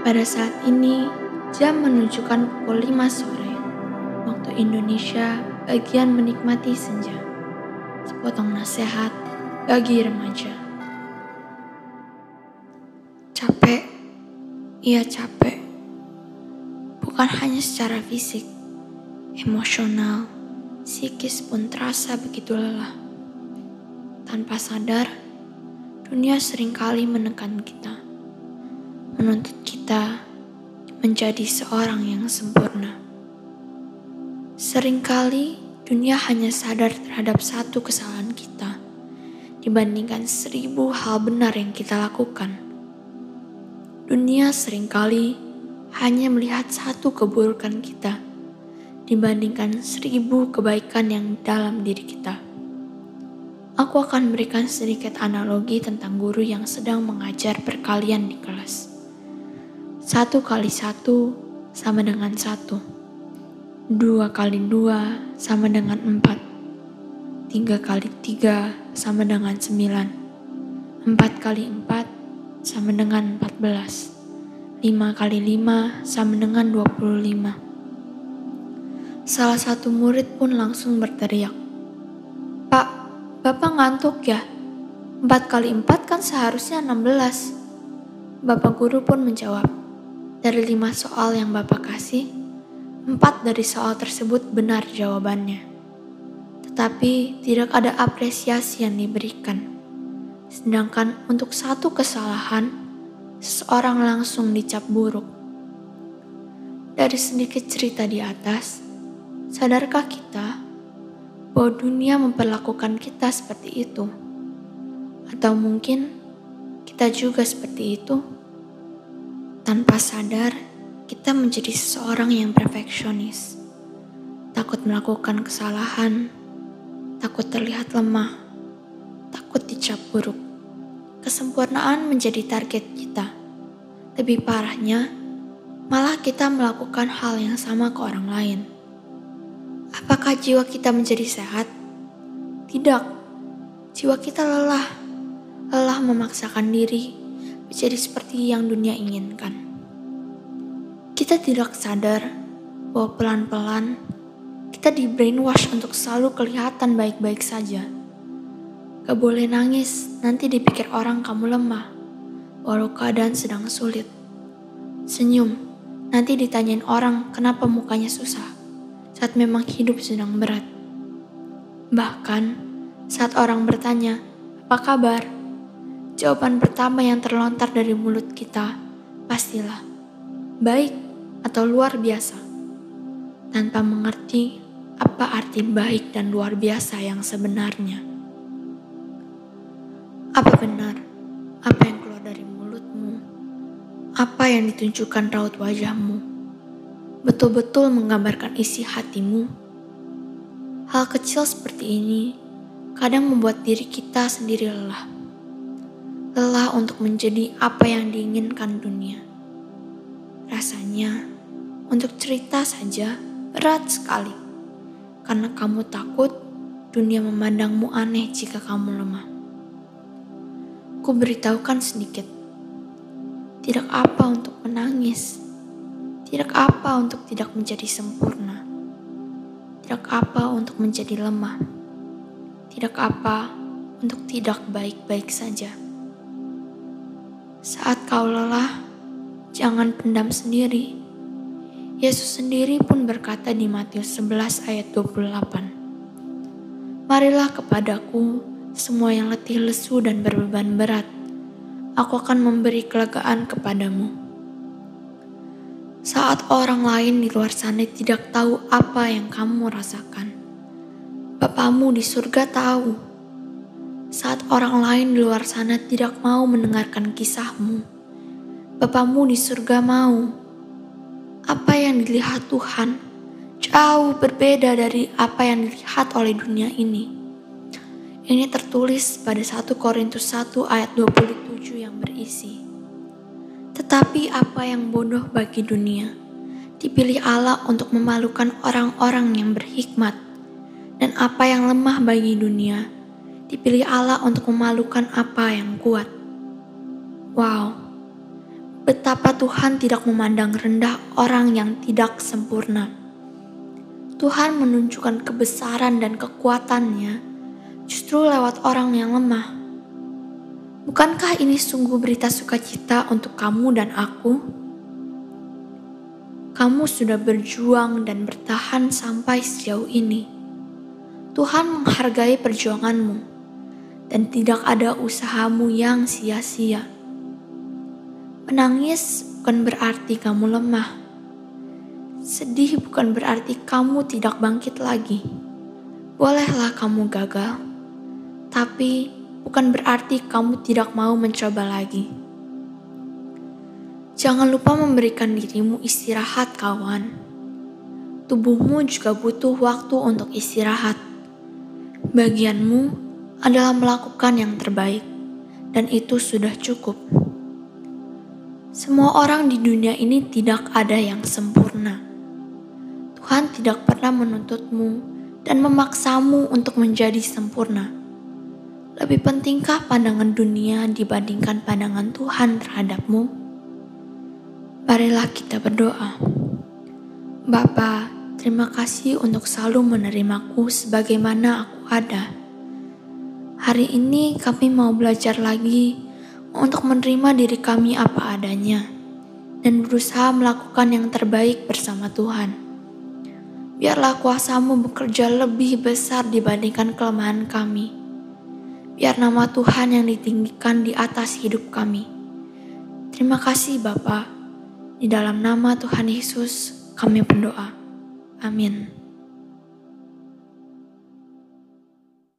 Pada saat ini, jam menunjukkan pukul 5 sore. Waktu Indonesia bagian menikmati senja. Sepotong nasihat bagi remaja. Capek, iya capek. Bukan hanya secara fisik, emosional, psikis pun terasa begitu lelah. Tanpa sadar, dunia sering kali menekan kita, menuntut kita menjadi seorang yang sempurna. Seringkali dunia hanya sadar terhadap satu kesalahan kita dibandingkan seribu hal benar yang kita lakukan. Dunia sering kali hanya melihat satu keburukan kita dibandingkan seribu kebaikan yang dalam diri kita. Aku akan memberikan sedikit analogi tentang guru yang sedang mengajar perkalian di kelas. Satu kali satu sama dengan satu. Dua kali dua sama dengan empat. Tiga kali tiga sama dengan sembilan. Empat kali empat sama dengan 14. 5 kali 5 sama dengan 25. Salah satu murid pun langsung berteriak. Pak, Bapak ngantuk ya? 4 kali 4 kan seharusnya 16. Bapak guru pun menjawab, dari 5 soal yang Bapak kasih, 4 dari soal tersebut benar jawabannya. Tetapi tidak ada apresiasi yang diberikan. Sedangkan untuk satu kesalahan, seseorang langsung dicap buruk. Dari sedikit cerita di atas, sadarkah kita bahwa dunia memperlakukan kita seperti itu? Atau mungkin kita juga seperti itu? Tanpa sadar, kita menjadi seseorang yang perfeksionis, takut melakukan kesalahan, takut terlihat lemah, takut dicap buruk. Kesempurnaan menjadi target kita. Lebih parahnya, malah kita melakukan hal yang sama ke orang lain. Apakah jiwa kita menjadi sehat? Tidak. Jiwa kita lelah. Lelah memaksakan diri menjadi seperti yang dunia inginkan. Kita tidak sadar bahwa pelan-pelan kita di brainwash untuk selalu kelihatan baik-baik saja Gak boleh nangis, nanti dipikir orang kamu lemah, walau keadaan sedang sulit. Senyum, nanti ditanyain orang kenapa mukanya susah, saat memang hidup sedang berat. Bahkan, saat orang bertanya, apa kabar? Jawaban pertama yang terlontar dari mulut kita, pastilah, baik atau luar biasa. Tanpa mengerti apa arti baik dan luar biasa yang sebenarnya. Apa benar apa yang keluar dari mulutmu? Apa yang ditunjukkan raut wajahmu? Betul-betul menggambarkan isi hatimu? Hal kecil seperti ini kadang membuat diri kita sendiri lelah. Lelah untuk menjadi apa yang diinginkan dunia. Rasanya untuk cerita saja berat sekali. Karena kamu takut dunia memandangmu aneh jika kamu lemah. Ku beritahukan sedikit. Tidak apa untuk menangis. Tidak apa untuk tidak menjadi sempurna. Tidak apa untuk menjadi lemah. Tidak apa untuk tidak baik-baik saja. Saat kau lelah, jangan pendam sendiri. Yesus sendiri pun berkata di Matius 11 ayat 28. Marilah kepadaku semua yang letih lesu dan berbeban berat, aku akan memberi kelegaan kepadamu. Saat orang lain di luar sana tidak tahu apa yang kamu rasakan, Bapamu di surga tahu. Saat orang lain di luar sana tidak mau mendengarkan kisahmu, Bapamu di surga mau. Apa yang dilihat Tuhan jauh berbeda dari apa yang dilihat oleh dunia ini. Ini tertulis pada 1 Korintus 1 ayat 27 yang berisi. Tetapi apa yang bodoh bagi dunia, dipilih Allah untuk memalukan orang-orang yang berhikmat. Dan apa yang lemah bagi dunia, dipilih Allah untuk memalukan apa yang kuat. Wow, betapa Tuhan tidak memandang rendah orang yang tidak sempurna. Tuhan menunjukkan kebesaran dan kekuatannya justru lewat orang yang lemah. Bukankah ini sungguh berita sukacita untuk kamu dan aku? Kamu sudah berjuang dan bertahan sampai sejauh ini. Tuhan menghargai perjuanganmu, dan tidak ada usahamu yang sia-sia. Menangis bukan berarti kamu lemah. Sedih bukan berarti kamu tidak bangkit lagi. Bolehlah kamu gagal, tapi bukan berarti kamu tidak mau mencoba lagi. Jangan lupa memberikan dirimu istirahat, kawan. Tubuhmu juga butuh waktu untuk istirahat. Bagianmu adalah melakukan yang terbaik, dan itu sudah cukup. Semua orang di dunia ini tidak ada yang sempurna. Tuhan tidak pernah menuntutmu dan memaksamu untuk menjadi sempurna lebih pentingkah pandangan dunia dibandingkan pandangan Tuhan terhadapmu? Marilah kita berdoa. Bapa, terima kasih untuk selalu menerimaku sebagaimana aku ada. Hari ini kami mau belajar lagi untuk menerima diri kami apa adanya dan berusaha melakukan yang terbaik bersama Tuhan. Biarlah kuasamu bekerja lebih besar dibandingkan kelemahan kami biar nama Tuhan yang ditinggikan di atas hidup kami. Terima kasih Bapa. Di dalam nama Tuhan Yesus kami berdoa. Amin.